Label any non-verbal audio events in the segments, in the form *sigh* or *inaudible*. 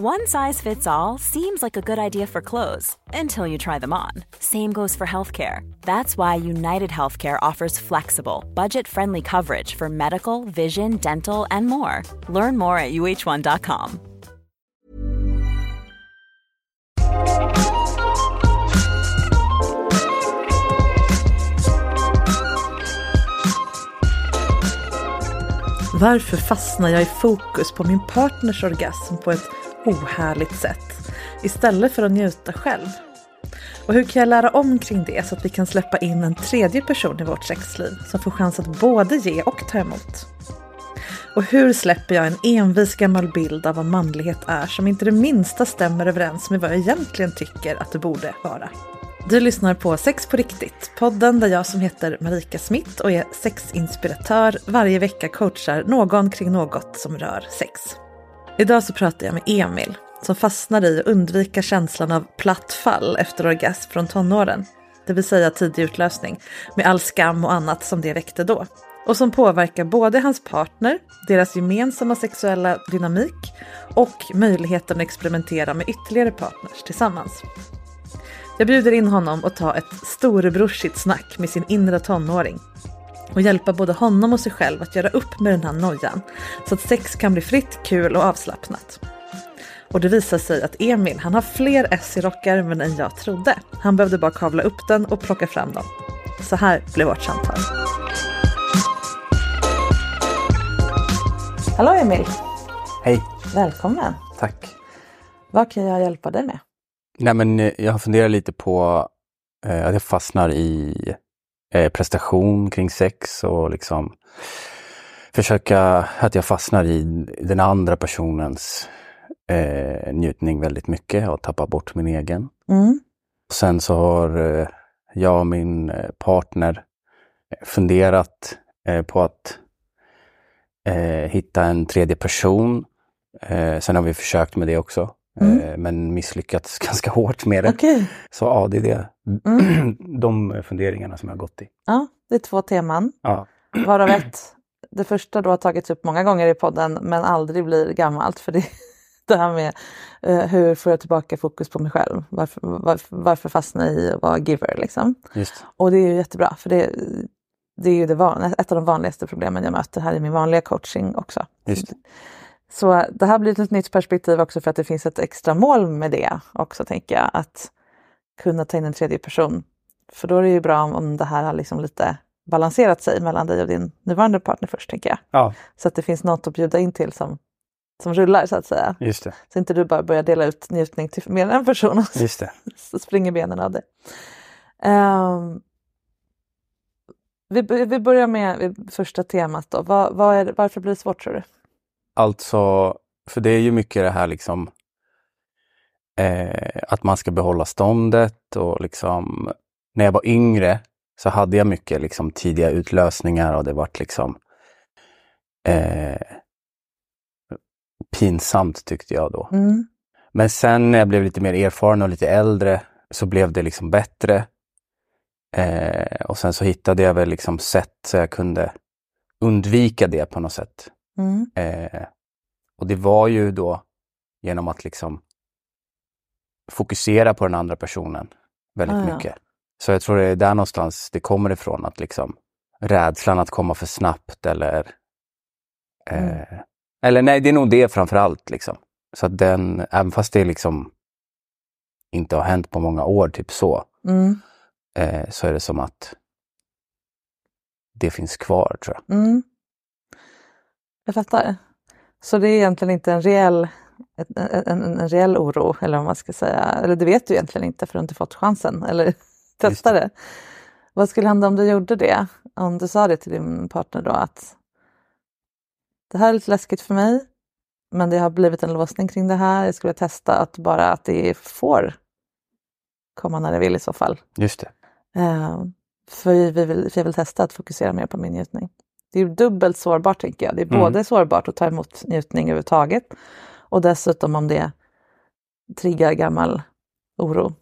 One size fits all seems like a good idea for clothes until you try them on. Same goes for healthcare. That's why United Healthcare offers flexible, budget friendly coverage for medical, vision, dental, and more. Learn more at uh1.com. Varför fastnar jag i fokus på min partners orgasm på ett ohärligt sätt istället för att njuta själv? Och hur kan jag lära om kring det så att vi kan släppa in en tredje person i vårt sexliv som får chans att både ge och ta emot? Och hur släpper jag en envis gammal bild av vad manlighet är som inte det minsta stämmer överens med vad jag egentligen tycker att det borde vara? Du lyssnar på Sex på riktigt, podden där jag som heter Marika Smith och är sexinspiratör varje vecka coachar någon kring något som rör sex. Idag så pratar jag med Emil som fastnar i att undvika känslan av platt fall efter orgasm från tonåren. Det vill säga tidig utlösning med all skam och annat som det väckte då. Och som påverkar både hans partner, deras gemensamma sexuella dynamik och möjligheten att experimentera med ytterligare partners tillsammans. Jag bjuder in honom att ta ett storebrorsigt snack med sin inre tonåring och hjälpa både honom och sig själv att göra upp med den här nojan så att sex kan bli fritt, kul och avslappnat. Och det visar sig att Emil, han har fler S i rockärmen än jag trodde. Han behövde bara kavla upp den och plocka fram dem. Så här blev vårt samtal. Hallå Emil! Hej, Välkommen! tack. Vad kan jag hjälpa dig med? Nej, men eh, jag har funderat lite på eh, att jag fastnar i eh, prestation kring sex och liksom försöka att jag fastnar i den andra personens eh, njutning väldigt mycket och tappar bort min egen. Mm. Sen så har eh, jag och min eh, partner funderat eh, på att eh, hitta en tredje person. Eh, sen har vi försökt med det också, Mm. eh, men misslyckats *laughs* ganska hårt med det. Okej. Så ja, det är det. Mm. *clears throat* de funderingarna som jag har gått i. Ja, det är två teman. Ja, Varav ett, det första då har tagits upp många gånger i podden men aldrig blir gammalt. För det, *laughs* det här med eh, hur får jag tillbaka fokus på mig själv? Varför, varför, varför fastna i att vara giver liksom? just Och det är ju jättebra för det, det är ju det van, ett av de vanligaste problemen jag möter här i min vanliga coaching också. Just. Så det här blir ett nytt perspektiv också för att det finns ett extra mål med det också tänker jag. Att kunna ta in en tredje person. För då är det ju bra om, om det här har liksom lite balanserat sig mellan dig och din nuvarande partner först tänker jag. Ja, Så att det finns något att bjuda in till som, som rullar så att säga. just det. Så inte du bara börjar dela ut njutning till mer än en person och Just det. *laughs* så springer benen av det. Ehm, vi, vi börjar med första temat då. Vad, vad är, varför blir det svårt tror du? Alltså, för det är ju mycket det här liksom eh, att man ska behålla ståndet och liksom när jag var yngre så hade jag mycket liksom tidiga utlösningar och det vart liksom eh, pinsamt tyckte jag då. Mm. Men sen när jag blev lite mer erfaren och lite äldre så blev det liksom bättre. Eh, och sen så hittade jag väl liksom sätt så jag kunde undvika det på något sätt. Mm. Eh, och det var ju då genom att liksom fokusera på den andra personen väldigt Ah, ja. mycket. Så jag tror det är där någonstans det kommer ifrån, att liksom rädslan att komma för snabbt eller eh, Mm. Eller nej, det är nog det framför allt. Liksom. Så att den, även fast det liksom inte har hänt på många år, typ så, Mm. eh, så är det som att det finns kvar tror jag. Mm. Jag fattar. Så det är egentligen inte en reell, en, en, en reell oro, eller vad man ska säga. Eller det vet du egentligen inte för du har inte fått chansen, eller *laughs* testa det. Vad skulle hända om du gjorde det? Om du sa det till din partner då att det här är lite läskigt för mig, men det har blivit en låsning kring det här. Jag skulle testa att bara att det får komma när det vill i så fall. Just det. Eh, för vi vill, för jag vill testa att fokusera mer på min njutning. Det är dubbelt sårbart tänker jag. Det är Mm. både sårbart att ta emot njutning överhuvudtaget och dessutom om det triggar gammal oro.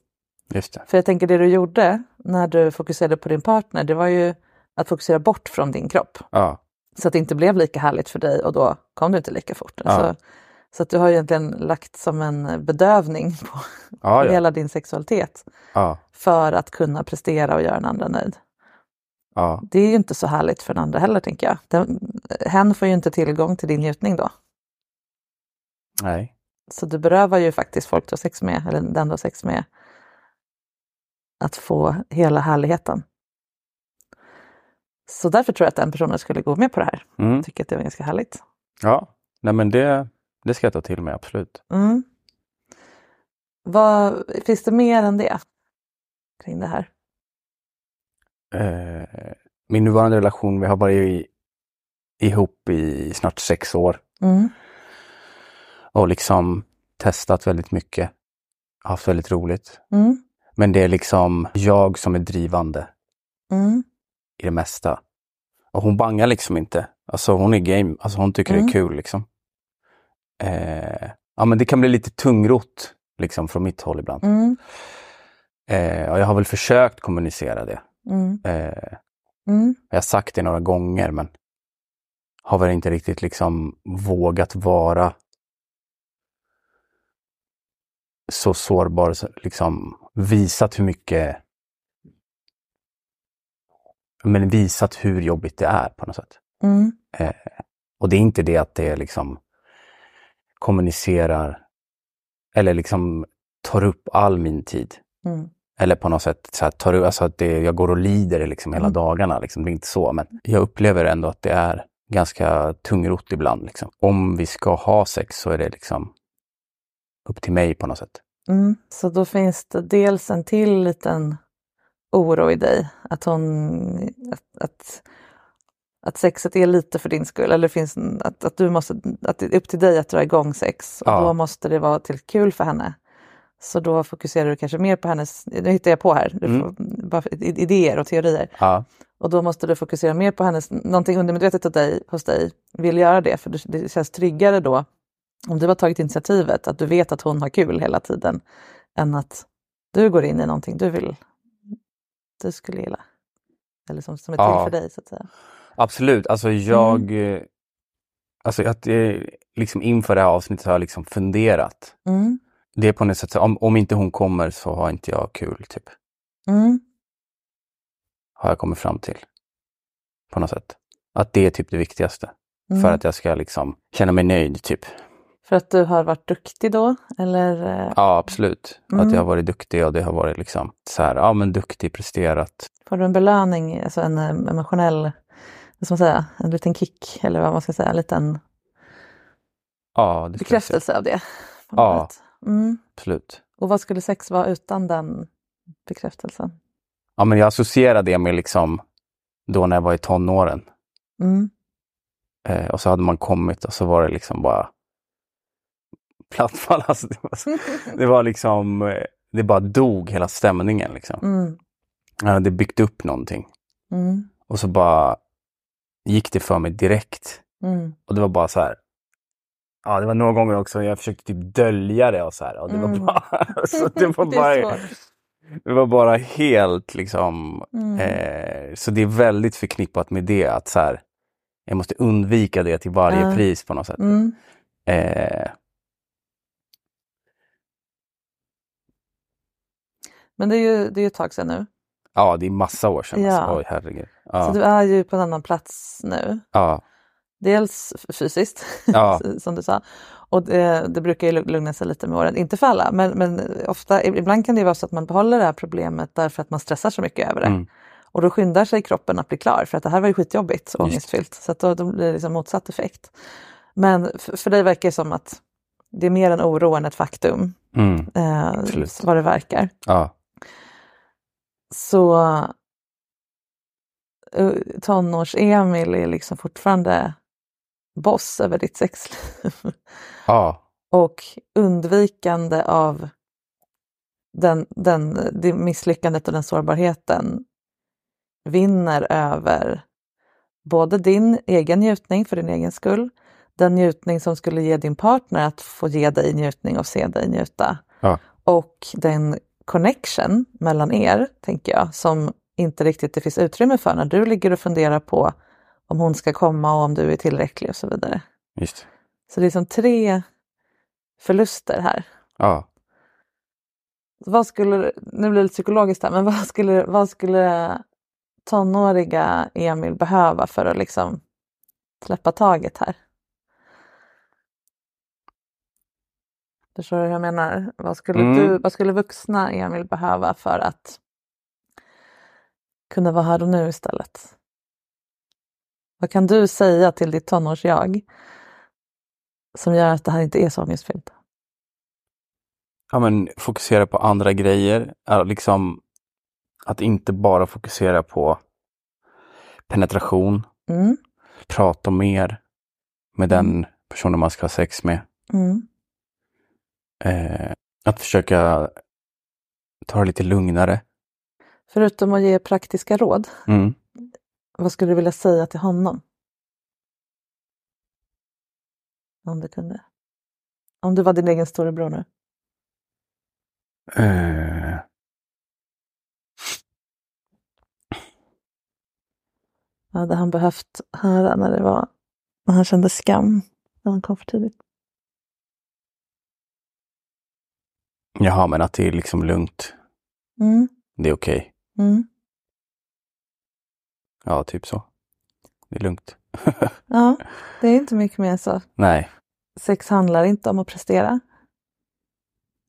För jag tänker det du gjorde när du fokuserade på din partner, det var ju att fokusera bort från din kropp. Ja, Så att det inte blev lika härligt för dig och då kom du inte lika fort. Ja. Så, så att du har egentligen lagt som en bedövning på ja, hela din sexualitet för att kunna prestera och göra den andra nöjd. Ja. Det är ju inte så härligt för den andra heller tänker jag. Den, hen får ju inte tillgång till din njutning då. Nej. Så du berövar ju faktiskt folk du har sex med, eller den du har sex med, att få hela härligheten. Så därför tror jag att den personen skulle gå med på det här. Mm. Tycker att det var ganska härligt. Ja, nej men det, det ska jag ta till mig, absolut. Mm. Vad, finns det mer än det kring det här? Eh, min nuvarande relation, vi har varit i, ihop i snart sex år Mm. och liksom testat väldigt mycket. Haft väldigt roligt. Mm. Men det är liksom jag som är drivande Mm. i det mesta. Och hon bangar liksom inte. Alltså hon är game, alltså hon tycker Mm. det är kul liksom. Eh, ja men det kan bli lite tungrot liksom från mitt håll ibland. Mm. Eh, och jag har väl försökt kommunicera det. Mm. Eh, Mm. jag har sagt det några gånger men har väl inte riktigt liksom vågat vara så sårbar, så liksom visat hur mycket men visat hur jobbigt det är på något sätt. Mm. Och det är inte det att det liksom kommunicerar eller liksom tar upp all min tid. Mm. Eller på något sätt så här, tar alltså att det, jag går och lider liksom hela Mm. dagarna. Liksom. Det är inte så, men jag upplever ändå att det är ganska tungrot ibland. Liksom. Om vi ska ha sex så är det liksom upp till mig på något sätt. Mm. Så då finns det dels en till liten oro i dig, att, hon, att, att, att sexet är lite för din skull, eller finns en, att, att, du måste, att det är upp till dig att dra igång sex och Ja. då måste det vara till kul för henne. Så då fokuserar du kanske mer på hennes, nu hittar jag på här, Mm. bara idéer och teorier. Ja, Och då måste du fokusera mer på hennes, någonting undermedvetet hos dig, hos dig vill göra det, för det, känns tryggare då om du har tagit initiativet, att du vet att hon har kul hela tiden, än att du går in i någonting du vill, du skulle gilla. Eller som, som är till Ja. för dig så att säga. absolut. Alltså jag... eh, Alltså att eh, liksom inför det här avsnittet har jag liksom funderat. Mm. Det är på något sätt så, om, om inte hon kommer så har inte jag kul, typ. Mm. Har jag kommit fram till. På något sätt. Att det är typ det viktigaste. Mm. För att jag ska liksom känna mig nöjd, typ. För att du har varit duktig då? Eller? eh, Ja, absolut. Mm. Att jag har varit duktig och det har varit liksom så här, ja men duktig, presterat. Får du en belöning, alltså en eh, emotionell, vad ska man säga, en liten kick eller vad man ska säga, en liten Ja, bekräftelse av det? Ja. sätt? Mm. Absolut. Och vad skulle sex vara utan den bekräftelsen? Ja, men jag associerar det med liksom då när jag var i tonåren. Mm. Eh, och så hade man kommit och så var det liksom bara plattfall. *laughs* Alltså, det, var, *laughs* det var liksom, eh, det bara dog hela stämningen liksom. Mm. Jag hade byggt upp någonting Mm. och så bara gick det för mig direkt. Mm. Och det var bara så här. Ja, det var några gånger också jag försökte typ dölja det och så här. Och det var Mm. bara, *laughs* alltså, det *laughs* var Det bara, svårt. det var bara helt liksom. Mm. Eh, så det är väldigt förknippat med det att så här. Jag måste undvika det till varje Ja. pris på något sätt. Mm. Eh, Men det är ju det är ju ett tag sedan nu. ja, det är massa år sedan. Ja. Alltså. Oj, herregud. Ja. Så du är ju på en annan plats nu. ja. Dels fysiskt, Ja. *laughs* som du sa. Och det, det brukar ju lugna sig lite med åren. Inte för alla, men, men ofta, ibland kan det vara så att man behåller det här problemet därför att man stressar så mycket över det. Mm. Och då skyndar sig kroppen att bli klar för att det här var ju skitjobbigt och ångestfyllt. Så att då, då blir det liksom motsatt effekt. Men för, för dig verkar det som att det är mer en oro än ett faktum. Mm. Eh, vad det verkar. Ja. Så eh, tonårs-Emil är liksom fortfarande boss över ditt sexliv. Ja. och undvikande av den, den, det misslyckandet och den sårbarheten vinner över både din egen njutning för din egen skull, den njutning som skulle ge din partner att få ge dig njutning och se dig njuta. Ja. Och den connection mellan er, tänker jag, som inte riktigt det finns utrymme för när du ligger och funderar på om hon ska komma och om du är tillräcklig och så vidare. Just. Så det är som tre förluster här. Ja. Vad skulle, nu blir det lite psykologiskt här, men vad skulle, vad skulle tonåriga Emil behöva för att liksom släppa taget här? Förstår du hur jag menar? Vad skulle, Mm. du, vad skulle vuxna Emil behöva för att kunna vara här och nu istället? Vad kan du säga till ditt tonårs-jag som gör att det här inte är så ångestfyllt? ja, men fokusera på andra grejer. Liksom att inte bara fokusera på penetration, Mm, prata mer med den personen man ska ha sex med. mm, Eh, att försöka ta det lite lugnare. Förutom att ge praktiska råd, Mm. Vad skulle du vilja säga till honom? Om du kunde. Om du var din egen storebror nu. Eh, Vad hade han behövt höra när det var när han kände skam när han kom för tidigt? jaha, men att det är liksom lugnt. Mm, Det är okej. mm. Ja, typ så. Det är lugnt. *laughs* Ja, det är inte mycket mer så. Nej. Sex handlar inte om att prestera.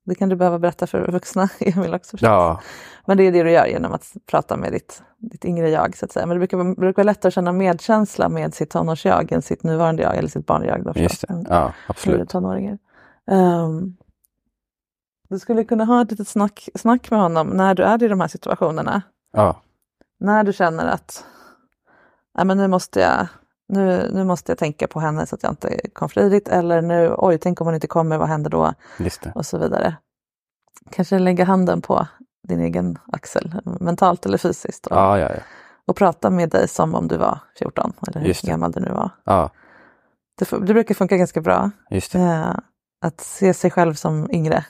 Det kan du behöva berätta för vuxna *laughs* Emil också. förstås. Ja, Men det är det du gör genom att prata med ditt, ditt yngre jag så att säga. Men det brukar, brukar vara lättare att känna medkänsla med sitt tonårsjag än sitt nuvarande jag eller sitt barnjag. Då, just det. Ja, absolut. tonåringar. Um, du skulle kunna ha ett litet snack, snack med honom när du är i de här situationerna. Ja, När du känner att Nej, men nu, måste jag, nu, nu måste jag tänka på henne så att jag inte kom för tidigt. Eller nu, oj, tänk om hon inte kommer, vad händer då? Och så vidare. Kanske lägga handen på din egen axel, mentalt eller fysiskt. Och, Ja, ja, ja. och prata med dig som om du var 14 eller hur gammal du nu var. Ja, Det, det brukar funka ganska bra. Eh, att se sig själv som yngre.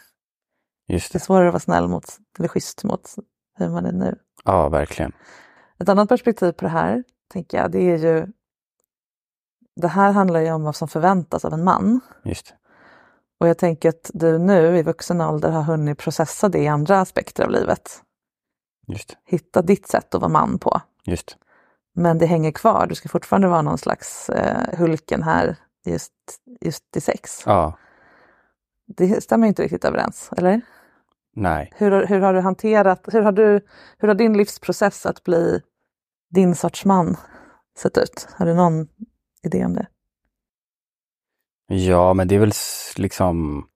Just Det är det. svårare att vara snäll mot, eller schysst mot hur man är nu. Ja, verkligen. Ett annat perspektiv på det här, tänker jag, det är ju det här handlar ju om vad som förväntas av en man. Just. Och jag tänker att du nu i vuxen ålder har hunnit processa det i andra aspekter av livet. Just. Hitta ditt sätt att vara man på. Just. Men det hänger kvar, du ska fortfarande vara någon slags eh, Hulken här just, just i sex. Ja, Det stämmer inte riktigt överens, eller? nej. Hur, hur har du hanterat, hur har, du, hur har din livsprocess att bli din sorts man sett ut? Har du någon idé om det? Ja, men det är väl liksom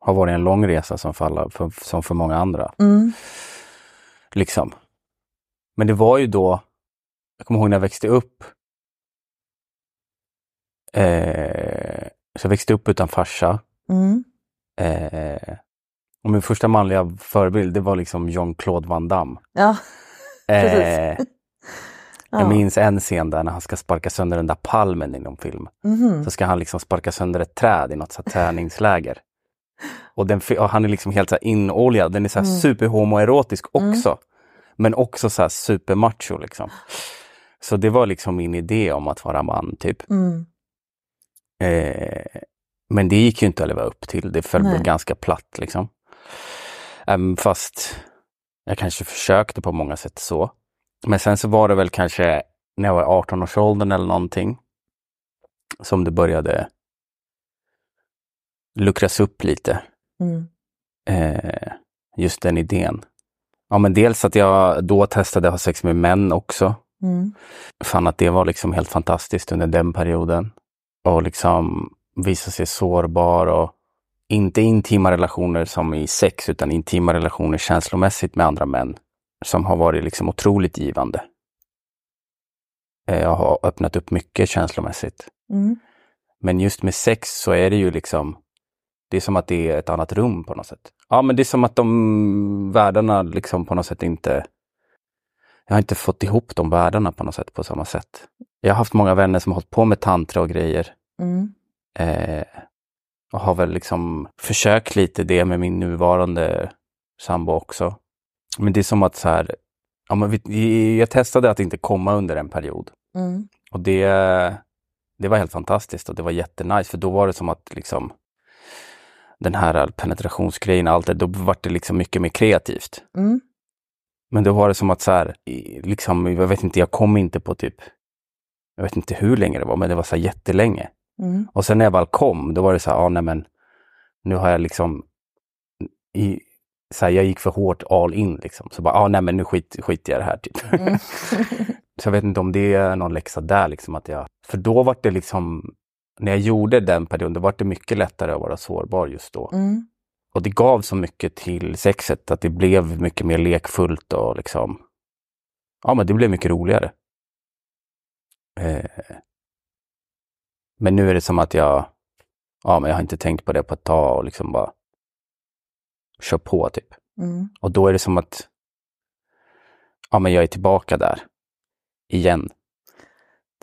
har varit en lång resa som för, alla, för, som för många andra. Mm. Liksom. Men det var ju då, jag kommer ihåg när jag växte upp. Eh, så jag växte upp utan farsa. Mm. Eh, och min första manliga förebild det var liksom Jean-Claude Van Damme. Ja, *laughs* Eh, Precis. Jag ja. minns en scen där när han ska sparka sönder den där palmen i någon film. Mhm. Så ska han liksom sparka sönder ett träd i något så träningsläger. Och, den, och han är liksom helt så inoljad. Den är så här Mm. superhomoerotisk också. Men också så här supermacho liksom. Så det var liksom min idé om att vara man typ. Mm. Eh, men det gick ju inte att leva upp till. Det föll Nej. ganska platt liksom. Äm, fast jag kanske försökte på många sätt så. Men sen så var det väl kanske när jag var i 18-årsåldern eller någonting. som det började luckras upp lite. Mm. Eh, just den idén. Ja men dels att jag då testade att ha sex med män också. Mm. Fann att det var liksom helt fantastiskt under den perioden. Och liksom visa sig sårbar och inte intima relationer som i sex utan intima relationer känslomässigt med andra män. Som har varit liksom otroligt givande. Eh, Jag har öppnat upp mycket känslomässigt. Mm. Men just med sex så är det ju liksom, det är som att det är ett annat rum på något sätt. Ja, men det är som att de världarna liksom på något sätt inte, jag har inte fått ihop de världarna på något sätt på samma sätt. Jag har haft många vänner som har hållit på med tantra och grejer. Mm. Eh, och har väl liksom försökt lite det med min nuvarande sambo också. Men det är som att så här, ja, men vi, jag testade att inte komma under en period. Mm. Och det, det var helt fantastiskt och det var jättenice för då var det som att liksom den här penetrationsgrejen, allt det, då var det liksom mycket mer kreativt. Mm. Men då var det som att så här, liksom, jag vet inte, jag kom inte på typ, jag vet inte hur länge det var, men det var så här jättelänge. Mm. Och sen när jag väl kom, då var det så här, ah, nej men nu har jag liksom, i, så här, jag gick för hårt all in liksom. Så bara, ah, nej men nu skit, skiter jag i det här typ. Mm. *laughs* Så jag vet inte om det är någon läxa där liksom att jag, för då var det liksom, när jag gjorde den perioden, då var det mycket lättare att vara sårbar just då. Mm. Och det gav så mycket till sexet att det blev mycket mer lekfullt och liksom, ja men det blev mycket roligare. Eh, men nu är det som att jag, ja men jag har inte tänkt på det på ett tag och liksom bara kör på typ. Mm. Och då är det som att, ja men jag är tillbaka där. Igen.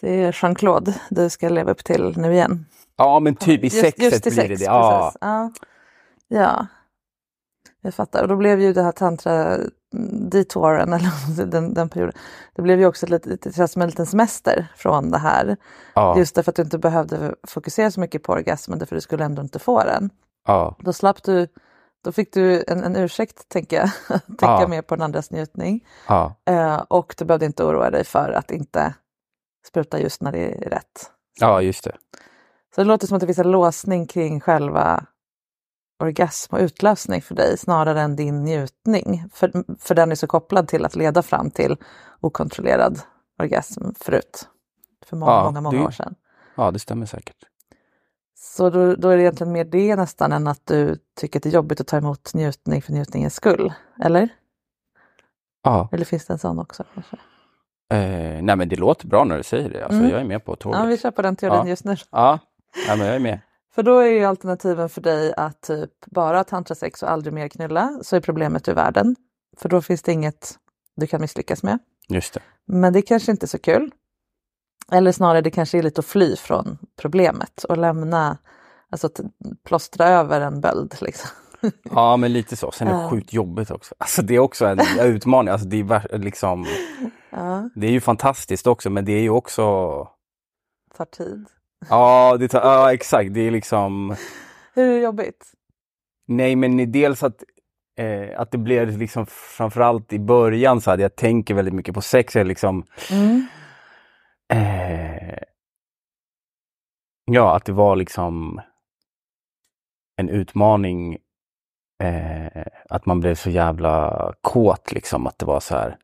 Det är Jean-Claude du ska leva upp till nu igen. Ja men typ i Just- sexet just i blir det sex, det. Ja. Ja. ja, jag fattar. Och då blev ju det här tantra detouren, *laughs* eller den, den perioden, det blev ju också lite, lite, som en liten semester från det här. Ja, Just därför att du inte behövde fokusera så mycket på orgasmen, därför du skulle ändå inte få den. ja, Då slapp du, då fick du en, en ursäkt, tänker jag, *laughs* tänka Ja. mer på den andras njutning. ja, Eh, och du behövde inte oroa dig för att inte spruta just när det är rätt. ja, just det. Så det låter som att det finns en låsning kring själva orgasm och utlösning för dig snarare än din njutning. För, för den är så kopplad till att leda fram till okontrollerad orgasm förut. För många, Ja, många, många det- år sedan. Ja, det stämmer säkert. Så då, då är det egentligen mer det nästan än att du tycker att det är jobbigt att ta emot njutning för njutningens skull. Eller? Ja, Eller finns det en sån också? Kanske? eh, nej men det låter bra när du säger det. Alltså, Mm. Jag är med på tåget. Ja, vi kör på den teorin Ja. just nu. Ja, ja men jag är med. För då är ju alternativen för dig att typ bara tantrasex och aldrig mer knulla, så är problemet ur världen. För då finns det inget du kan misslyckas med. Just det. Men det kanske inte är så kul. Eller snarare det kanske är lite att fly från problemet och lämna, alltså att plåstra över en böld. Liksom. *laughs* Ja, men lite så. Sen är det Ja. sjukt jobbigt också. Alltså det är också en *laughs* utmaning. Alltså, det, är, liksom, Ja, det är ju fantastiskt också, men det är ju också... tar tid. Ja, det tar, ja exakt. Det är liksom... Hur är det jobbigt? Nej, men dels att, eh, att det blev liksom framförallt i början så hade jag tänker väldigt mycket på sex. Jag liksom, Mm. Eh, ja, att det var liksom en utmaning. Eh, att man blev så jävla kåt liksom. Att det var så här,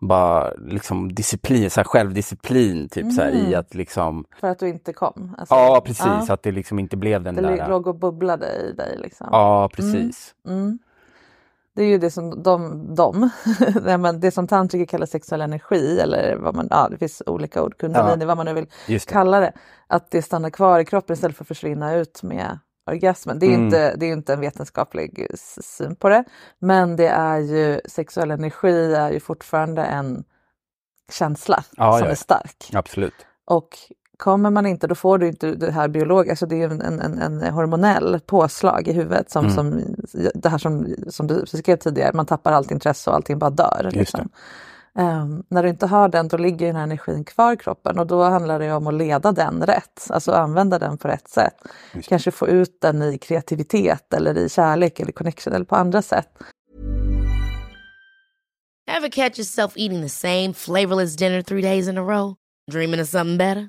bara liksom disciplin, så här självdisciplin typ så här, i Mm. att liksom, För att du inte kom? Alltså, ja precis, ja, att det liksom inte blev den det där. låg och bubblade i dig. Liksom. Ja, precis. Mm. Det är ju det som de, de *laughs* det som tantriker kallar sexuell energi eller vad man, ja det finns olika ord, kundalini, vad man nu vill det. kalla det. Att det stannar kvar i kroppen istället för att försvinna ut med orgasmen. Det är, Mm. inte, det är inte en vetenskaplig syn på det. Men det är ju, sexuell energi är ju fortfarande en känsla Ja, som ja. är stark. Absolut. Och kommer man inte, då får du inte det här biologiska, alltså det är ju en, en, en hormonell påslag i huvudet som, Mm. som det här som, som du skrev tidigare, man tappar allt intresse och allting bara dör. Just Liksom. Ehm, när du inte har den, då ligger den här energin kvar i kroppen och då handlar det om att leda den rätt, alltså använda den på rätt sätt. Kanske få ut den i kreativitet eller i kärlek eller connection eller på andra sätt. Ever catch yourself eating the same flavorless dinner three days in a row? Dreaming of something better?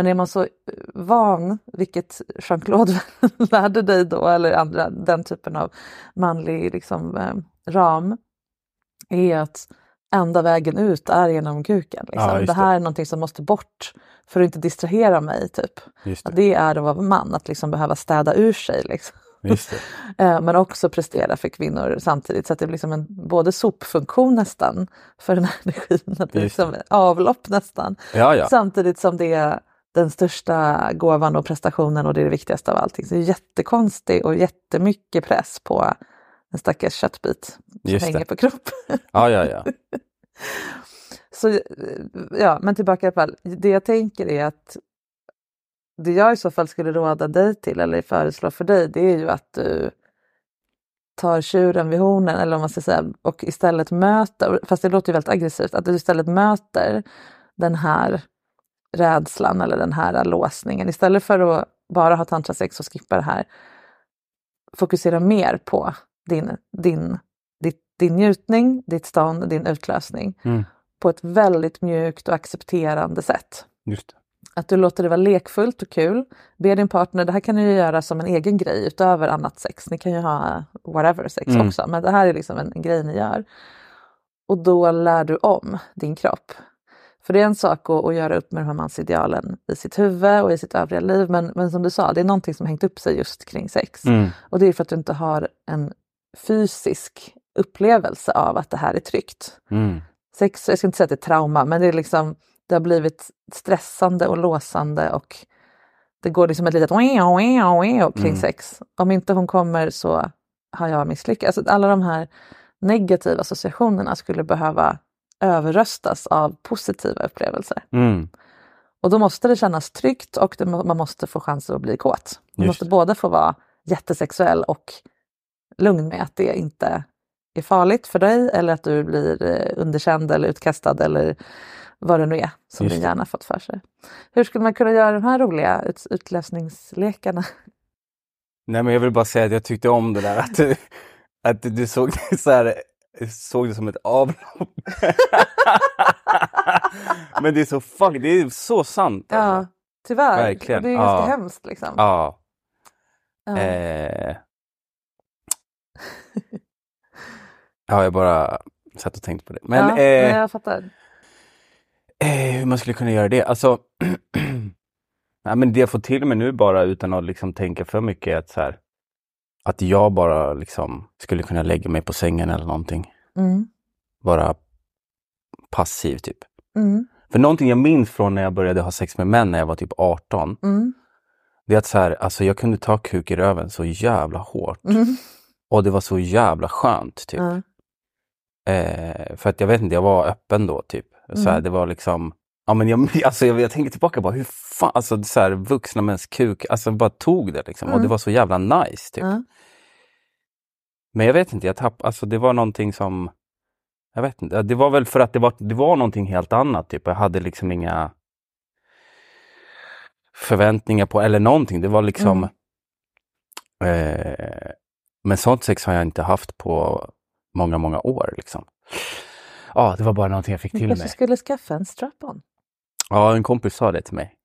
Men är man så van, vilket Jean-Claude *laughs* lärde dig då, eller andra, den typen av manlig liksom, eh, ram, är att enda vägen ut är genom kuken. Liksom. Ja, det. det det. här är någonting som måste bort för att inte distrahera mig. Typ. Just Att det. det är att vara man, att liksom behöva städa ur sig. Liksom. Det. *laughs* Eh, Men också prestera för kvinnor samtidigt. Så att det blir liksom en både sopfunktion nästan för den här *laughs* energin. Att det är Just det. liksom avlopp nästan. Ja, ja. Samtidigt som det är den största gåvan och prestationen och det är det viktigaste av allting. Så det är jättekonstigt och jättemycket press på en stackars köttbit som Just hänger det. på kroppen. *laughs* Ja, ja, ja. *laughs* Så ja, men tillbaka i alla fall. Det jag tänker är att det jag i så fall skulle råda dig till eller föreslå för dig, det är ju att du tar tjuren vid hornen eller om man ska säga och istället möter, fast det låter ju väldigt aggressivt, att du istället möter den här rädslan eller den här låsningen istället för att bara ha tantrasex och skippa det här. Fokusera mer på din, din, ditt, din njutning, ditt stånd, din utlösning Mm. på ett väldigt mjukt och accepterande sätt. Att du låter det vara lekfullt och kul. Be din partner, det här kan ni ju göra som en egen grej utöver annat sex. Ni kan ju ha whatever sex Mm. också, men det här är liksom en, en grej ni gör. Och då lär du om din kropp. För det är en sak att, att göra upp med de här mansidealen i sitt huvud och i sitt övriga liv, men, men som du sa, det är någonting som hängt upp sig just kring sex. Mm. Och det är för att du inte har en fysisk upplevelse av att det här är tryggt Mm. sex, jag ska inte säga att det är trauma, men det är liksom det har blivit stressande och låsande och det går liksom ett litet kring Mm. sex. Om inte hon kommer så har jag misslyckats. Alltså, alla de här negativa associationerna skulle behöva överröstas av positiva upplevelser. Mm. Och då måste det kännas tryggt och det, man måste få chansen att bli kåt. Man Just måste både få vara jättesexuell och lugn med att det inte är farligt för dig eller att du blir eh, underkänd eller utkastad eller vad det nu är som Just din hjärna fått för sig. Hur skulle man kunna göra de här roliga ut, utlösningslekarna? Nej, men jag vill bara säga att jag tyckte om det där att du, att du såg *laughs* så här, såg det som ett avlopp. *laughs* men det är så fuck, det är så sant. Ja, alltså. tyvärr. Verkligen. Det är ganska Ja. hemskt. Liksom. Ja. Ja. Eh. *laughs* Ja, jag bara satt och tänkte på det. Men ja, eh, jag fattar. eh, hur man skulle kunna göra det? Alltså, *clears throat* nej, men det jag får till mig nu bara utan att liksom tänka för mycket är att, så här, att jag bara liksom skulle kunna lägga mig på sängen eller någonting. Mm. Vara passiv typ. Mm. För någonting jag minns från när jag började ha sex med män när jag var typ 18. Mm. Det är att så här, alltså jag kunde ta kuk i röven så jävla hårt. Mm. Och det var så jävla skönt. typ. Eh, för att jag vet inte, jag var öppen då typ. Så här, Mm. det var liksom, ja men jag, *laughs* alltså, jag, jag tänker tillbaka bara hur fan, alltså så här, vuxna mäns kuk, alltså bara tog det liksom. Och det Mm. var så jävla nice typ. Ja. Men jag vet inte, jag tapp, alltså det var någonting som, jag vet inte, det var väl för att det var, det var någonting helt annat typ. Jag hade liksom inga förväntningar på, eller någonting. Det var liksom, eh, men sånt sex har jag inte haft på många, många år liksom. Ja, det var bara någonting jag fick Du till kanske mig. skulle skaffa en strap-on. Ja, en kompis sa det till mig.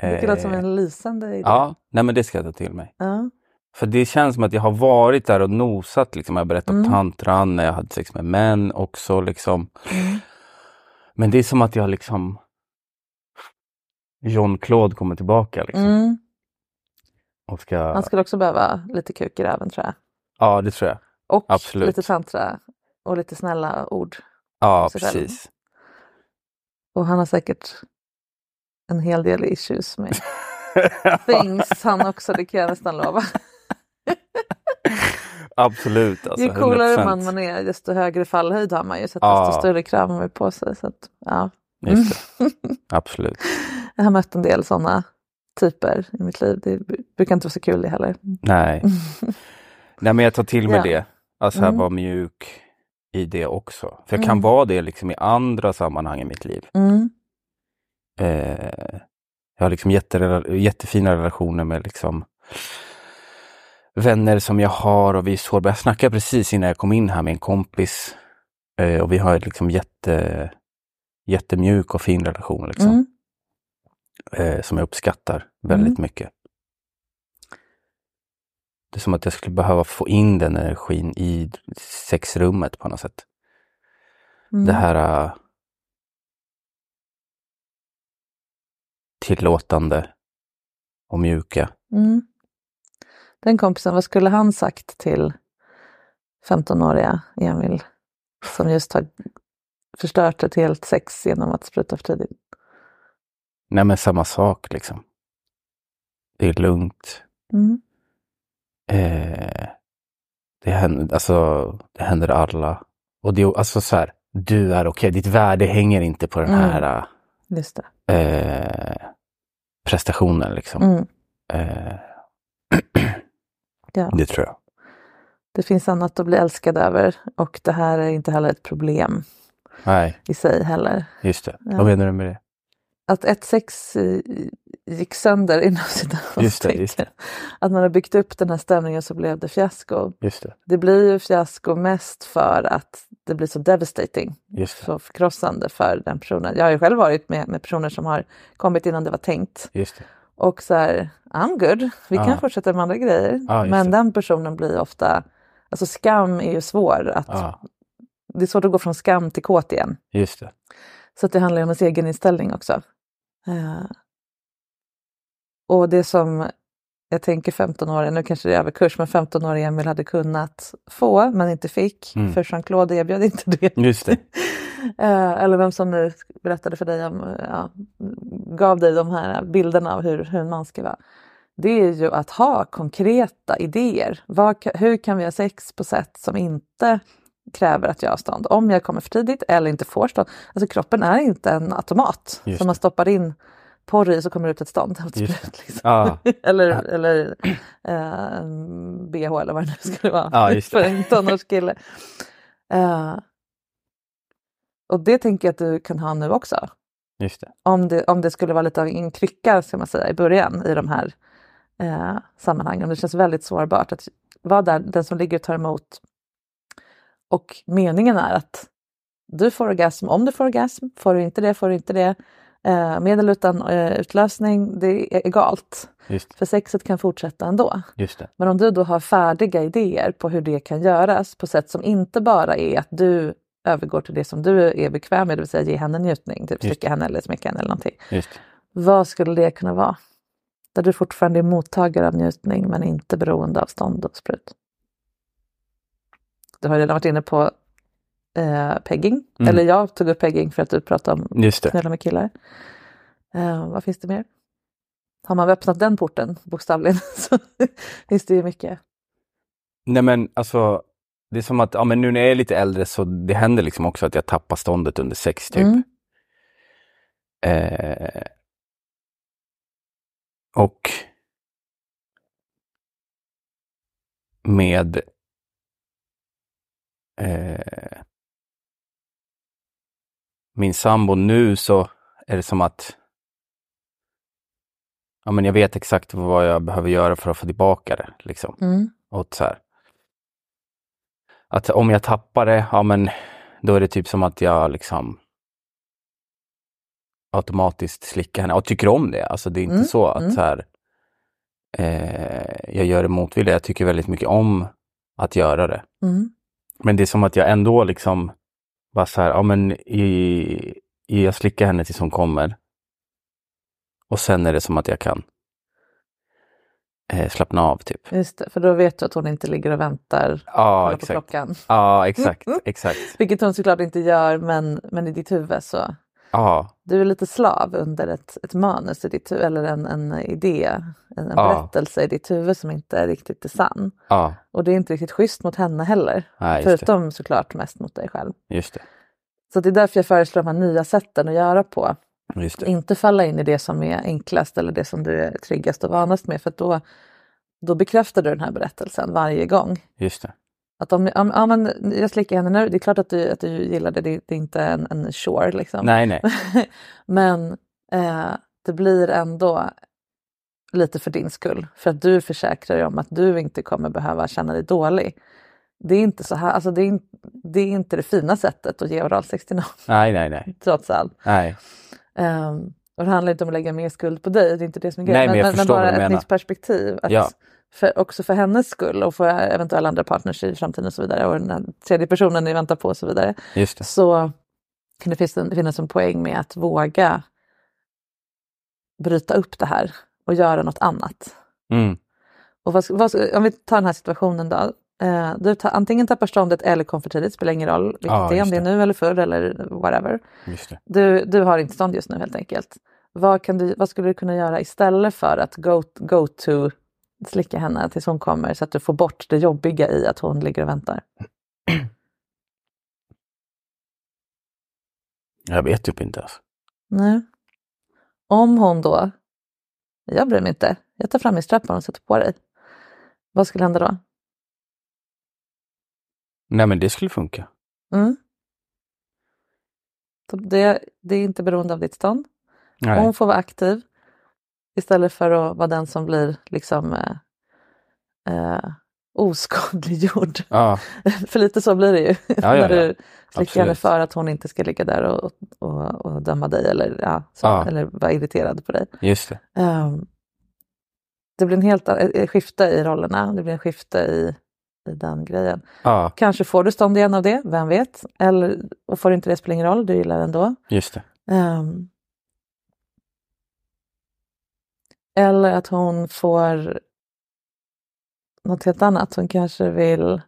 Det låter som Eh, en lysande idé. Ja, nej men det ska jag ta till mig. Ja. För det känns som att jag har varit där och nosat. Liksom. Jag berättade Mm. om tantran när jag hade sex med män också. Liksom. Mm. Men det är som att jag liksom... John-Claude kommer tillbaka. Liksom, Mm. och ska... Han skulle också behöva lite kuk i röven tror jag. Ja, det tror jag. Och Absolut. lite tantra och lite snälla ord. Ja, precis. Och han har säkert en hel del issues med *laughs* things han också, det kan jag nästan lova. *laughs* Absolut. Alltså, Ju coolare 100%. man, man är desto högre fallhöjd har man ju så att desto större krav man på sig. Så att, ja. *laughs* Absolut. Jag har mött en del sådana typer i mitt liv. Det brukar inte vara så kul det heller. Nej. Nej, men jag tar till mig Ja. det. Alltså Mm. vara mjuk i det också. För jag Mm. kan vara det liksom i andra sammanhang i mitt liv. Mm. Eh, jag har liksom jättefina relationer med liksom vänner som jag har och vi är sårbara. Jag snackade precis innan jag kom in här med en kompis eh, och vi har liksom jätte, jättemjuk och fin relation liksom, Mm. eh, som jag uppskattar väldigt Mm. mycket. Det är som att jag skulle behöva få in den energin i sexrummet på något sätt. Mm. Det här tillåtande och mjuka. Mm. Den kompisen, vad skulle han sagt till 15-åriga Emil som just har förstört ett helt sex genom att spruta för tidigt? Nej men samma sak liksom. Det är lugnt. Mm. Eh, det, händer, alltså, det händer alla. Och det är alltså så här, du är okej. Ditt värde hänger inte på den Mm. här Just det. eh, prestationen liksom. Mm. Eh, *clears throat* Ja. det tror jag. Det finns annat att bli älskad över och det här är inte heller ett problem Nej, i sig heller. just det. Ja. Vad menar du med det? Att ett sex eh, gick sönder inom citationstecken. Att man har byggt upp den här stämningen så blev det fiasko. Just det. Det blir ju fiasko mest för att det blir så devastating. Så förkrossande för den personen. Jag har ju själv varit med, med personer som har kommit innan det var tänkt. Det. Och så här, I'm good, vi Ja. kan fortsätta med andra grejer. Just Men det. den personen blir ofta, alltså skam är ju svår att, Ja, det är svårt att gå från skam till kåt igen. just det. Så det handlar ju om ens egen inställning också. Eh, och det som jag tänker 15-åriga, nu kanske det är överkurs, men 15-åriga Emil hade kunnat få men inte fick, Mm. för Jean-Claude erbjöd inte det. Just det. *laughs* Eh, eller vem som nu berättade för dig om, ja, gav dig de här bilderna av hur, hur en man ska vara. Det är ju att ha konkreta idéer. Vad, hur kan vi ha sex på sätt som inte kräver att jag har stånd? Om jag kommer för tidigt eller inte får stånd. Alltså kroppen är inte en automat Just som man stoppar in porr i så kommer det ut ett stånd. Sprut, liksom. *laughs* *laughs* Ja, eller eller eh, bh eller vad det nu skulle vara *laughs* det. för en tonårskille. Eh, och det tänker jag att du kan ha nu också. just det. Om det, om det skulle vara lite av en krycka ska man säga, i början i de här eh, sammanhangen. Det känns väldigt sårbart att vara där, den som ligger och tar emot. Och meningen är att du får orgasm om du får orgasm. Får du inte det får du inte det. Eh, med eller utan eh, utlösning, det är egalt. Just, För sexet kan fortsätta ändå. just det. Men om du då har färdiga idéer på hur det kan göras på sätt som inte bara är att du övergår till det som du är bekväm med, det vill säga ge henne njutning, typ slicka henne eller smeka henne eller någonting. Just. Vad skulle det kunna vara? Där du fortfarande är mottagare av njutning men inte beroende av stånd och sprut. Du har redan varit inne på eh, pegging, Mm. eller jag tog upp pegging för att du pratade om knulla med killar. Eh, vad finns det mer? Har man öppnat den porten bokstavligen *laughs* så finns det ju mycket. Nej men alltså, det är som att ja, men nu när jag är lite äldre så det händer liksom också att jag tappar ståndet under sex typ. Mm. Eh, och med eh, min sambo nu så är det som att ja, men jag vet exakt vad jag behöver göra för att få tillbaka det. Liksom. Mm. Och så här. Att om jag tappar det, ja men då är det typ som att jag liksom automatiskt slickar henne och tycker om det. Alltså det är inte Mm, så att mm. så här, eh, jag gör det motvilligt. Jag tycker väldigt mycket om att göra det. Mm. Men det är som att jag ändå liksom bara så här, ja men i, i, jag slickar henne tills hon kommer. Och sen är det som att jag kan eh, slappna av typ. Just det, för då vet du att hon inte ligger och väntar Ja, på exakt. klockan. Ja, exakt, exakt. *laughs* Vilket hon såklart inte gör, men, men i ditt huvud så. Ja, Du är lite slav under ett, ett manus i ditt huvud, eller en, en idé, en, en Ja. berättelse i ditt huvud som inte är riktigt är sann. ja, Och det är inte riktigt schysst mot henne heller. Nej, just det. Förutom såklart mest mot dig själv. just det. Så det är därför jag föreslår de här nya sätten att göra på. Inte falla in i det som är enklast eller det som du är tryggast och vanast med. För då, då bekräftar du den här berättelsen varje gång. Just det. Att om, om, men jag slickar henne nu, det är klart att du, att du gillar det, det, det är inte en, en chore liksom. Nej, nej. *laughs* men eh, det blir ändå lite för din skull. För att du försäkrar dig om att du inte kommer behöva känna dig dålig. Det är inte så här, alltså det är, in- det är inte det fina sättet att ge oralsex till någon, Nej, nej, nej. *laughs* trots allt. Nej, Um, och det handlar inte om att lägga mer skuld på dig, det är inte det som är Nej, grejen. men jag förstår bara ett menar. nytt perspektiv. Att Ja. För, också för hennes skull och för eventuella andra partners i framtiden och så vidare och den här tredje personen ni väntar på och så vidare. Så kan det finnas en, finnas en poäng med att våga bryta upp det här och göra något annat. Mm. Och vad, vad, om vi tar den här situationen då. Eh, du tar, antingen tappar ståndet eller kom för tidigt, spelar ingen roll vilket Ja, det är, om det är nu eller förr eller whatever. Du, du har inte stånd just nu helt enkelt. Vad, kan du, vad skulle du kunna göra istället för att go, go to slicka henne tills hon kommer så att du får bort det jobbiga i att hon ligger och väntar? *clears throat* Jag vet typ inte. Alltså. Nej. Om hon då, jag bryr mig inte, jag tar fram min strappan och sätter på dig. Vad skulle hända då? Nej, men det skulle funka. Mm. Det, det är inte beroende av ditt stånd. Nej. Hon får vara aktiv istället för att vara den som blir liksom eh, eh, oskadliggjord. Ja, *laughs* för lite så blir det ju. ja, *laughs* när ja. du slickar henne för att hon inte ska ligga där och, och, och döma dig eller, så, eller vara irriterad på dig. just det. Ehm, det blir en helt ett ett skifte i rollerna, det blir en skifte i, i den grejen. Kanske får du stånd igen av det, vem vet? Eller, och får inte det spelar ingen roll, du gillar det ändå. just det. Ehm, eller att hon får något helt annat. Hon kanske vill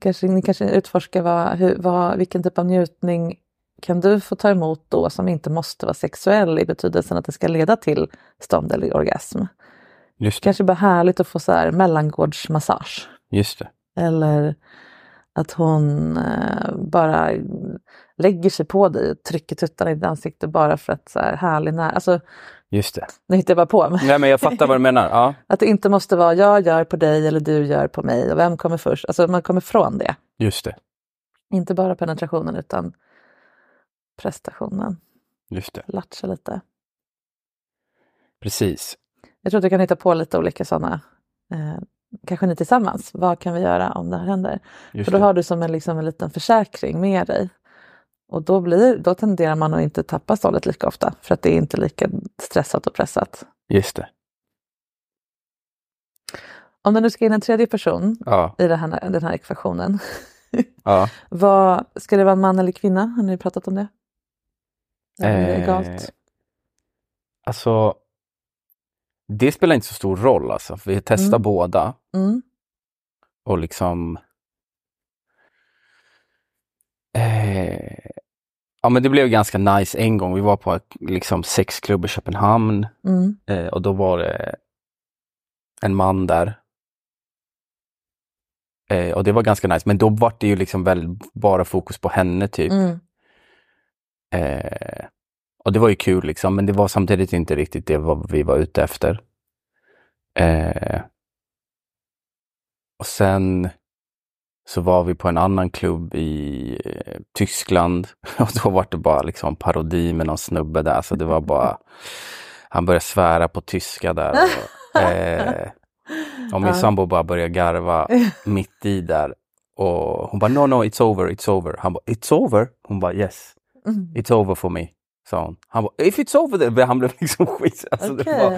kanske, ni kanske utforskar vad, hur, vad, vilken typ av njutning kan du få ta emot då som inte måste vara sexuell i betydelsen att det ska leda till stånd eller orgasm. Just det. Kanske bara härligt att få så här mellangårdsmassage. Just det. Eller att hon eh, bara lägger sig på dig och trycker tuttarna i ditt ansikte bara för att så här härlig när... Alltså, Just det. nu hittar jag bara på. Men Nej, men jag fattar vad du menar. Ja, *laughs* att det inte måste vara jag gör på dig eller du gör på mig och vem kommer först. Alltså man kommer från det. just det. Inte bara penetrationen utan prestationen. Just det. Latcha lite. Precis. Jag tror att du kan hitta på lite olika sådana. Eh, kanske ni tillsammans. Vad kan vi göra om det här händer? Just För då det. har du som en, liksom en liten försäkring med dig. Och då, blir, då tenderar man att inte tappa stålet lika ofta för att det är inte lika stressat och pressat. Just det. Om det nu ska in en tredje person Ja. i den här, den här ekvationen, *laughs* ja. vad, ska det vara en man eller kvinna? Har ni pratat om det? Är det Eh, egalt? Alltså, det spelar inte så stor roll alltså. För vi testar Mm. båda Mm. och liksom... Eh, ja men det blev ganska nice en gång. Vi var på liksom sexklubb i Köpenhamn Mm. eh, och då var det en man där. Eh, och det var ganska nice, men då var det ju liksom väl bara fokus på henne typ. Mm. Eh, och det var ju kul liksom, men det var samtidigt inte riktigt det vad vi var ute efter. Eh, och sen så var vi på en annan klubb i eh, Tyskland *laughs* och då var det bara liksom parodi med någon snubbe där. Så det var bara, *laughs* han började svära på tyska där. Och, eh, och min *laughs* Ja. sambo bara började garva mitt i där. Och hon bara, no, no, it's over, it's over. Han bara, it's over? Hon bara, yes, Mm. it's over for me. Sa hon. Han bara, if it's over then. Han blev liksom *laughs* skit. Alltså, det Okej. var,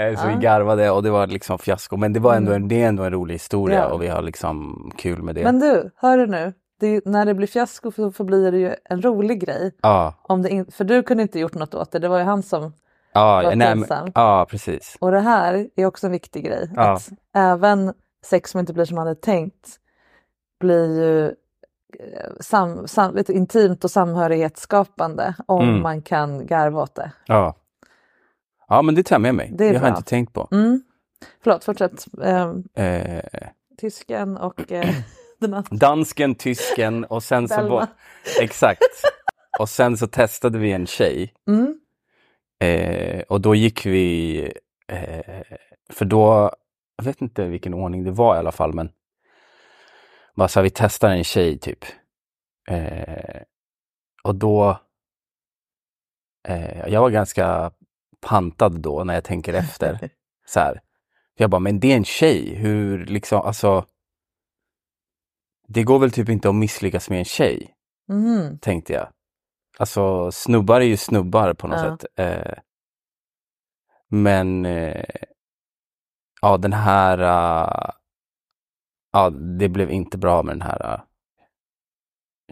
eh, så Ja. vi garvade och det var liksom fiasko. Men det var ändå, Mm. en, det är ändå en rolig historia Ja. och vi har liksom kul med det. Men du, hör du nu? Det, är- när det blir fiasko så förblir det ju en rolig grej. Ja, Om det in, för du kunde inte gjort något åt det, det var ju han som... ja, Vad nej, pinsam. ja precis. Och det här är också en viktig grej. Att även sex som inte blir som man hade tänkt blir ju sam, sam, vet intimt och samhörighetsskapande om Mm. man kan garva åt det. Ja. ja, men det tar jag med mig. Det Det har jag inte tänkt på. Mm. Förlåt, fortsätt. Eh, Eh, tysken och eh, *clears throat* den andra. dansken, tysken och sen så var, Exakt. Och sen så testade vi en tjej. Mm. Eh, och då gick vi, eh, för då, jag vet inte vilken ordning det var i alla fall, men bara så här, vi testar en tjej typ. Eh, och då, eh, jag var ganska pantad då när jag tänker efter. *laughs* så här. Jag bara, men det är en tjej, hur liksom, alltså. Det går väl typ inte att misslyckas med en tjej, Mhm. tänkte jag. Alltså snubbar är ju snubbar på något Ja. sätt. Eh, men eh, ja, den här, uh, ja, det blev inte bra med den här uh,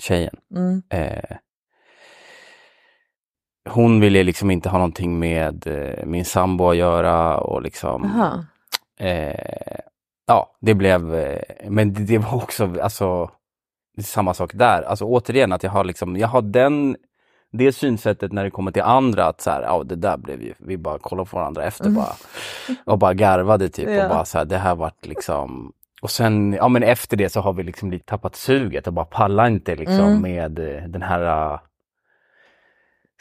tjejen. Mm. Eh, hon ville liksom inte ha någonting med eh, min sambo att göra och liksom. Eh, ja, det blev, eh, men det, det var också, alltså, samma sak där. Alltså återigen att jag har liksom, jag har den, det synsättet när det kommer till andra att så här, ja det där blev ju, vi bara kollade på varandra efter bara och bara garvade typ Ja. och bara så här, det här vart liksom och sen, ja men efter det så har vi liksom lite tappat suget och bara pallar inte liksom Mm. med eh, den här uh,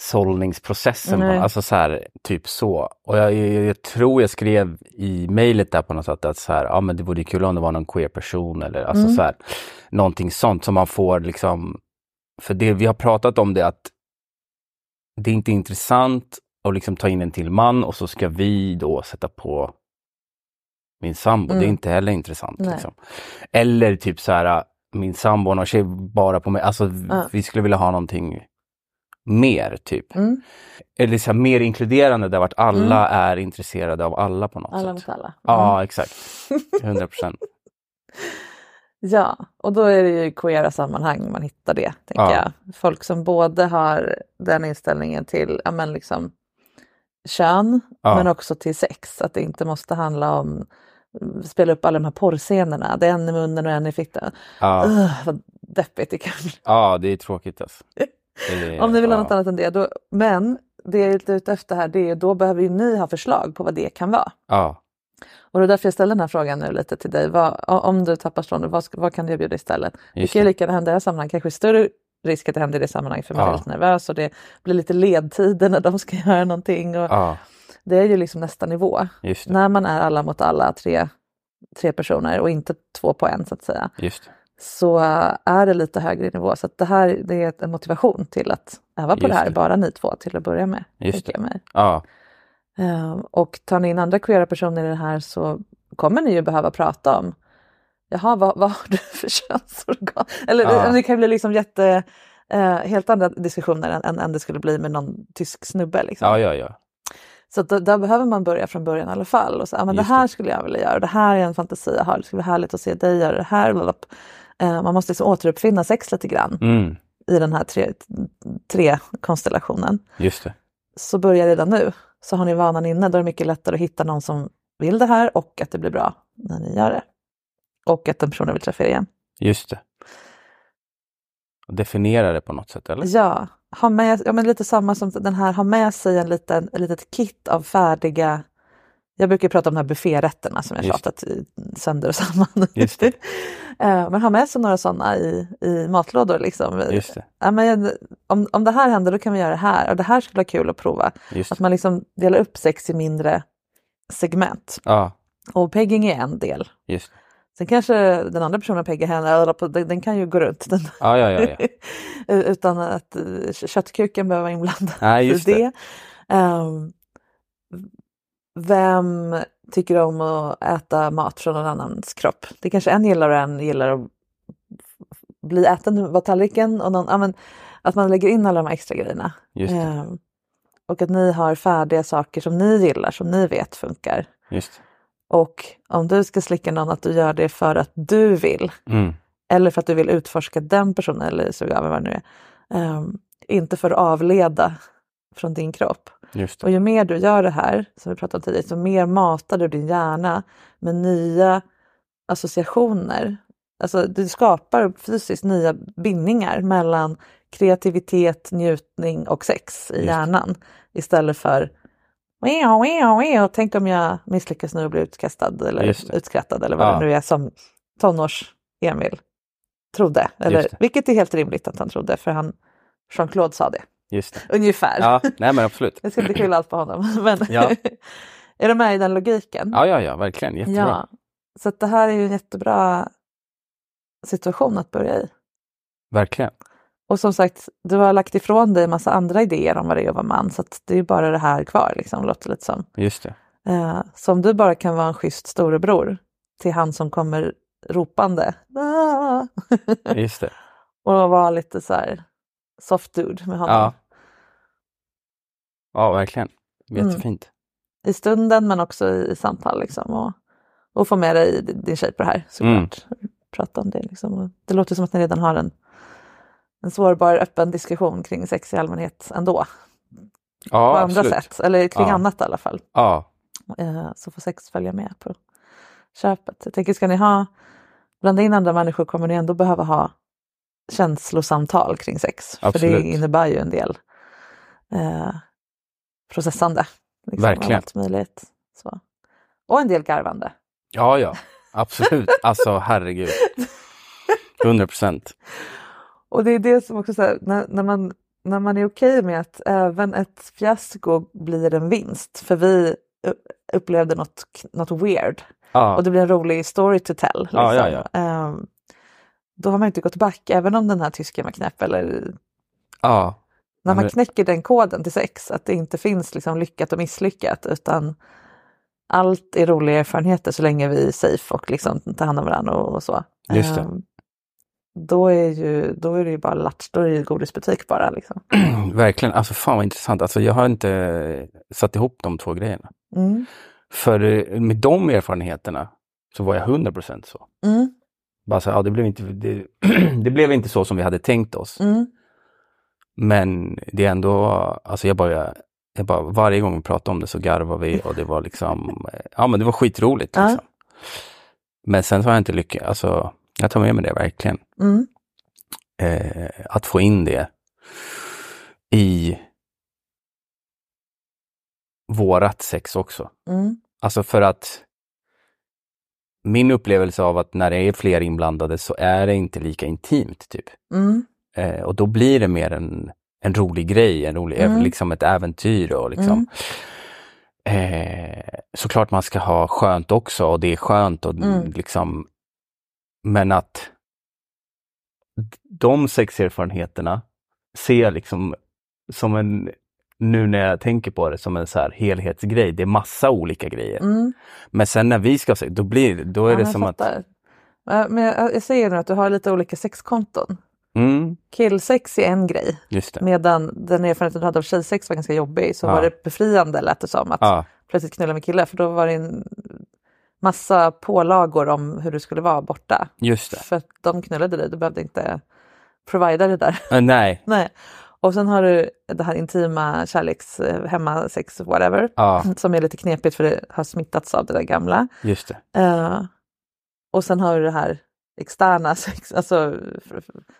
sållningsprocessen. Nej. Alltså så här, typ så. Och jag, jag, jag tror jag skrev i mejlet där på något sätt att så här, ja men det vore kul om det var någon queer person eller alltså Mm. så här, någonting sånt som man får liksom, för det vi har pratat om det att det är inte intressant att liksom ta in en till man och så ska vi då sätta på min sambo. Det är Mm. inte heller intressant. Liksom. Eller typ så här, min sambo någon tjej bara på mig. Alltså Ja. vi skulle vilja ha någonting mer typ. Mm. Eller så här, mer inkluderande där vart alla är intresserade av alla på något Alla sätt. mot alla. Ja, exakt. *laughs* 100 procent. Ja, och då är det ju i queera sammanhang man hittar det. Tänker Ja. jag. Folk som både har den inställningen till ja, men liksom, kön Ja. men också till sex. Att det inte måste handla om spela upp alla de här porrscenerna. Det är en i munnen och en i fittan. Ja. Vad deppigt det kan bli. ja, det är tråkigt alltså. Det är- Om ni vill ha ja. något annat än det. Då, men det jag är lite ute efter här, det är då behöver ju ni ha förslag på vad det kan vara. Ja, Och det är därför jag ställer den här frågan nu lite till dig. Vad, om du tappar ståndet, vad, vad kan du erbjuda istället? Det just kan ju det. lika gärna hända i det här sammanhanget, kanske större risk att det händer i det sammanhanget för man är Ja. lite nervös och det blir lite ledtider när de ska *laughs* göra någonting. Och Ja, Det är ju liksom nästa nivå. det. När man är alla mot alla, tre, tre personer och inte två på en så att säga, Just det. så är det lite högre nivå. Så det här det är en motivation till att öva på Just det här, det. bara ni två till att börja med. Just jag mig. Ja, Ehm, och tar ni in andra queera personer i det här så kommer ni ju behöva prata om Jaha, vad, vad har du *laughs* för könsorgan? Eller Ja. det kan bli liksom jätte Eh, helt andra diskussioner än, än, än det skulle bli med någon tysk snubbe. Liksom. Ja, ja, ja. Så då, där behöver man börja från början i alla fall. Och så, ah, men det här det. skulle jag vilja göra det här är en fantasi jag har. Det skulle vara härligt att se dig göra det här. blablabla. Eh, man måste liksom återuppfinna sex lite grann Mm, i den här tre, tre konstellationen. just det. Så börja redan nu. Så har ni vanan inne, då är det mycket lättare att hitta någon som vill det här och att det blir bra när ni gör det. Och att den personen vill träffa er igen. Just det. Definiera det på något sätt, eller? Ja, ha med, ja men lite samma som den här, ha med sig en liten, ett litet kit av färdiga jag brukar prata om de här bufférätterna som jag Just tjatat sönder och samman. Just det. *laughs* Eh, men ha med sig några sådana i, i matlådor. Liksom. Just det. Ja, men, om, om det här händer då kan vi göra det här och det här skulle vara kul att prova. Just Att man liksom delar upp sex i mindre segment. Ja, Och pegging är en del. just. Sen kanske den andra personen peggar henne, den, den kan ju gå runt. Den, Ja, ja, ja. ja. *laughs* utan att uh, köttkuken behöver vara inblandad Nej, i det. det. Ehm, vem tycker om att äta mat från någon annans kropp? Det kanske en gillar och en gillar att bli äten på tallriken. Och någon, ja, men, att man lägger in alla de här extra grejerna. Ehm, och att ni har färdiga saker som ni gillar, som ni vet funkar. Just. Och om du ska slicka någon, att du gör det för att du vill. Mm. Eller för att du vill utforska den personen eller suga av vad det nu är. Ehm, inte för att avleda från din kropp. Och ju mer du gör det här, som vi pratade om tidigare, så mer matar du din hjärna med nya associationer. Alltså du skapar fysiskt nya bindningar mellan kreativitet, njutning och sex i Just. hjärnan. Istället för "Wow, wow, wow, tänk om jag misslyckas nu och blir utkastad eller utskrattad eller vad Ja. det nu är som tonårs-Emil trodde. Eller, vilket är helt rimligt att han trodde för han Jean-Claude sa det. Just det. Ungefär. Ja, nej men absolut. Jag ska inte skylla allt på honom. *laughs* Men Ja. *laughs* är du med i den logiken? Ja, ja, ja, verkligen. Jättebra. Ja. Så det här är ju en jättebra situation att börja i. Verkligen. Och som sagt, du har lagt ifrån dig en massa andra idéer om vad det är att vara man. Så det är bara det här kvar, liksom, låter lite som. Just det. Eh, så om du bara kan vara en schysst storebror till han som kommer ropande. "Ah!" Just det. *laughs* och vara lite så här soft dude med honom. Ja. Ja, verkligen. Mm. Jättefint. I stunden men också i, i samtal liksom. Och, och få med dig din tjej på det här såklart. Prata om det liksom. Det låter som att ni redan har en, en sårbar öppen diskussion kring sex i allmänhet ändå. Ja, på andra absolut. sätt, eller kring Ja. annat i alla fall. Ja, Eh, så får sex följa med på köpet. Jag tänker, ska ni ha, blanda in andra människor kommer ni ändå behöva ha känslosamtal kring sex. För Absolut. det innebär ju en del eh, processande. Liksom, Verkligen. Allt möjligt. Så. Och en del garvande. ja, ja. Absolut. Alltså herregud. *laughs* 100 procent. Och det är det som också så här, när, när, man, när man är okej med att även ett fiasko blir en vinst. För vi upplevde något, något weird. Ja, Och det blir en rolig story to tell. Liksom. Ja, ja, Ehm, då har man inte gått back, även om den här tysken var knäpp. Eller ja, när man knäcker den koden till sex, att det inte finns liksom lyckat och misslyckat. Utan allt är roliga erfarenheter så länge vi är safe och liksom tar hand om varandra och, och så. Just det. Ehm, då, är ju, då är det ju bara latch, då är det godisbutik bara. Liksom. *clears throat* verkligen. Alltså fan vad intressant. Alltså jag har inte satt ihop de två grejerna. Mm. För eh, med de erfarenheterna så var jag 100 procent så. Mm. Bara så, ja, det, blev inte, det, *clears throat* det blev inte så som vi hade tänkt oss. Mm. Men det är ändå, alltså jag bara, jag bara, varje gång vi pratade om det så garvade vi och det var liksom, *laughs* eh, ja men det var skitroligt. Liksom. Men sen så har jag inte lyckats, alltså jag tar med mig det verkligen. Mm. Eh, att få in det i vårat sex också. Mm. Alltså för att min upplevelse av att när det är fler inblandade så är det inte lika intimt. typ. Mm. Eh, och då blir det mer en, en rolig grej, en rolig, Mm. liksom ett äventyr. Och liksom. eh, såklart man ska ha skönt också och det är skönt. Och Mm. liksom, men att de sexerfarenheterna ser jag liksom som en, nu när jag tänker på det, som en så här helhetsgrej. Det är massa olika grejer. Mm. Men sen när vi ska se, då blir då är Ja, det som att... fattar. Ja, Men jag, jag säger nu att du har lite olika sexkonton. Mm, Killsex är en grej. Medan den erfarenheten du hade av tjejsex var ganska jobbig så Ja. var det befriande lät det som att Ja, plötsligt knulla med kille för då var det en massa pålagor om hur du skulle vara borta. just det. För att de knullade dig, du behövde inte provida det där. Eh, nej, *laughs* Nej. Och sen har du det här intima kärleks, eh, hemmasex, whatever, ja, *clears throat* som är lite knepigt för det har smittats av det där gamla. just det. Eh, och sen har du det här externa *laughs* sex, alltså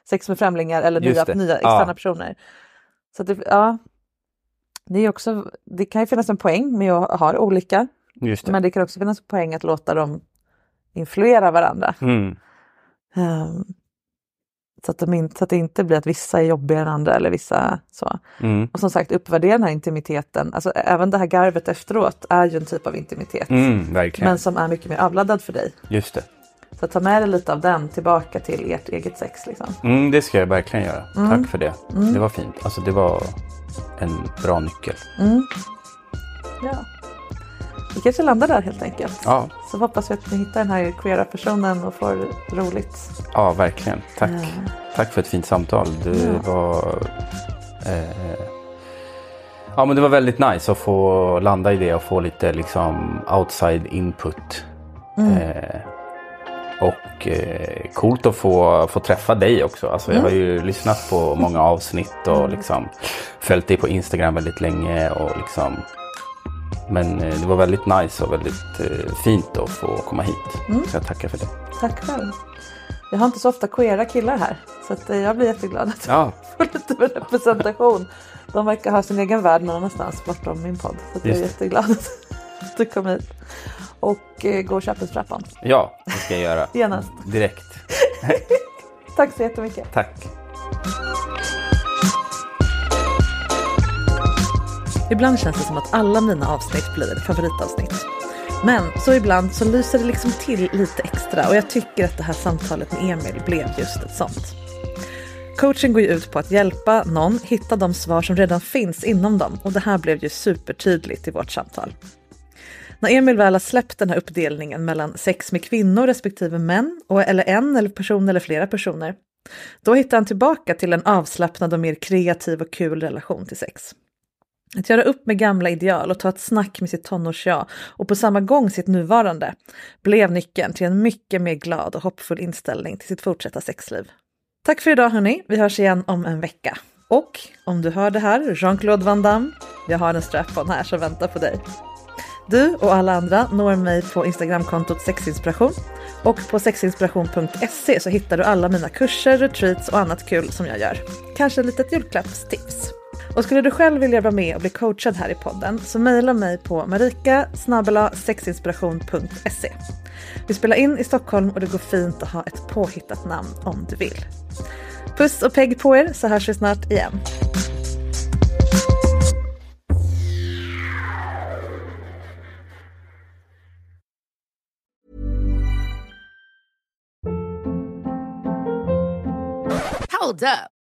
sex med främlingar eller nya, nya externa personer. Så det, ja, det, är också, det kan ju finnas en poäng med att ha olika, det. men det kan också finnas poäng att låta dem influera varandra. Mm, Ehm, så, att de inte, så att det inte blir att vissa är jobbigare än andra eller vissa så. mm, Och som sagt uppvärdera den här intimiteten, alltså även det här garvet efteråt är ju en typ av intimitet. mm. Men som är mycket mer avladdad för dig. Just det. Så ta med dig lite av den tillbaka till ert eget sex. Liksom. Mm, det ska jag verkligen göra. Mm. Tack för det. Det var fint. Alltså det var en bra nyckel. Mm. Ja. Vi kanske landar där helt enkelt. Ja, Så hoppas vi att ni hittar den här queera personen och får roligt. ja verkligen. Tack. Ja. Tack för ett fint samtal. Det Ja. var... Eh, ja, men det var väldigt nice att få landa i det och få lite liksom outside input. Mm. Eh, och eh, coolt att få, få träffa dig också. Alltså, Jag har ju lyssnat på många avsnitt och liksom följt dig på Instagram väldigt länge. Och liksom, men eh, det var väldigt nice och väldigt eh, fint att få komma hit. Så jag tackar för det. Tack själv. Jag har inte så ofta queera killar här. Så eh, jag blir jätteglad att Ja, *laughs* få lite representation. De verkar ha sin egen värld någon annanstans bortom min podd. Så jag är jätteglad *laughs* att du kom hit. Och eh, gå och köp en strap-on. ja, det ska jag göra. Genast. Direkt. *laughs* Tack så jättemycket. Tack. Ibland känns det som att alla mina avsnitt blir favoritavsnitt. Men så ibland så lyser det liksom till lite extra och jag tycker att det här samtalet med Emil blev just ett sånt. Coaching går ju ut på att hjälpa någon hitta de svar som redan finns inom dem och det här blev ju supertydligt i vårt samtal. När Emil väl har släppt den här uppdelningen mellan sex med kvinnor respektive män, och, eller en eller person eller flera personer, då hittar han tillbaka till en avslappnad och mer kreativ och kul relation till sex. Att göra upp med gamla ideal och ta ett snack med sitt tonårs-jag och på samma gång sitt nuvarande blev nyckeln till en mycket mer glad och hoppfull inställning till sitt fortsatta sexliv. Tack för idag hörni, vi hörs igen om en vecka. Och om du hör det här, Jean-Claude Van Damme, jag har en strap-on här som väntar på dig. Du och alla andra når mig på Instagramkontot sexinspiration och på sexinspiration.se så hittar du alla mina kurser, retreats och annat kul som jag gör. Kanske ett litet julklappstips. Och skulle du själv vilja vara med och bli coachad här i podden så mejla mig på marika Vi spelar in i Stockholm och det går fint att ha ett påhittat namn om du vill. Puss och pegg på er så hörs vi snart igen. Hold up.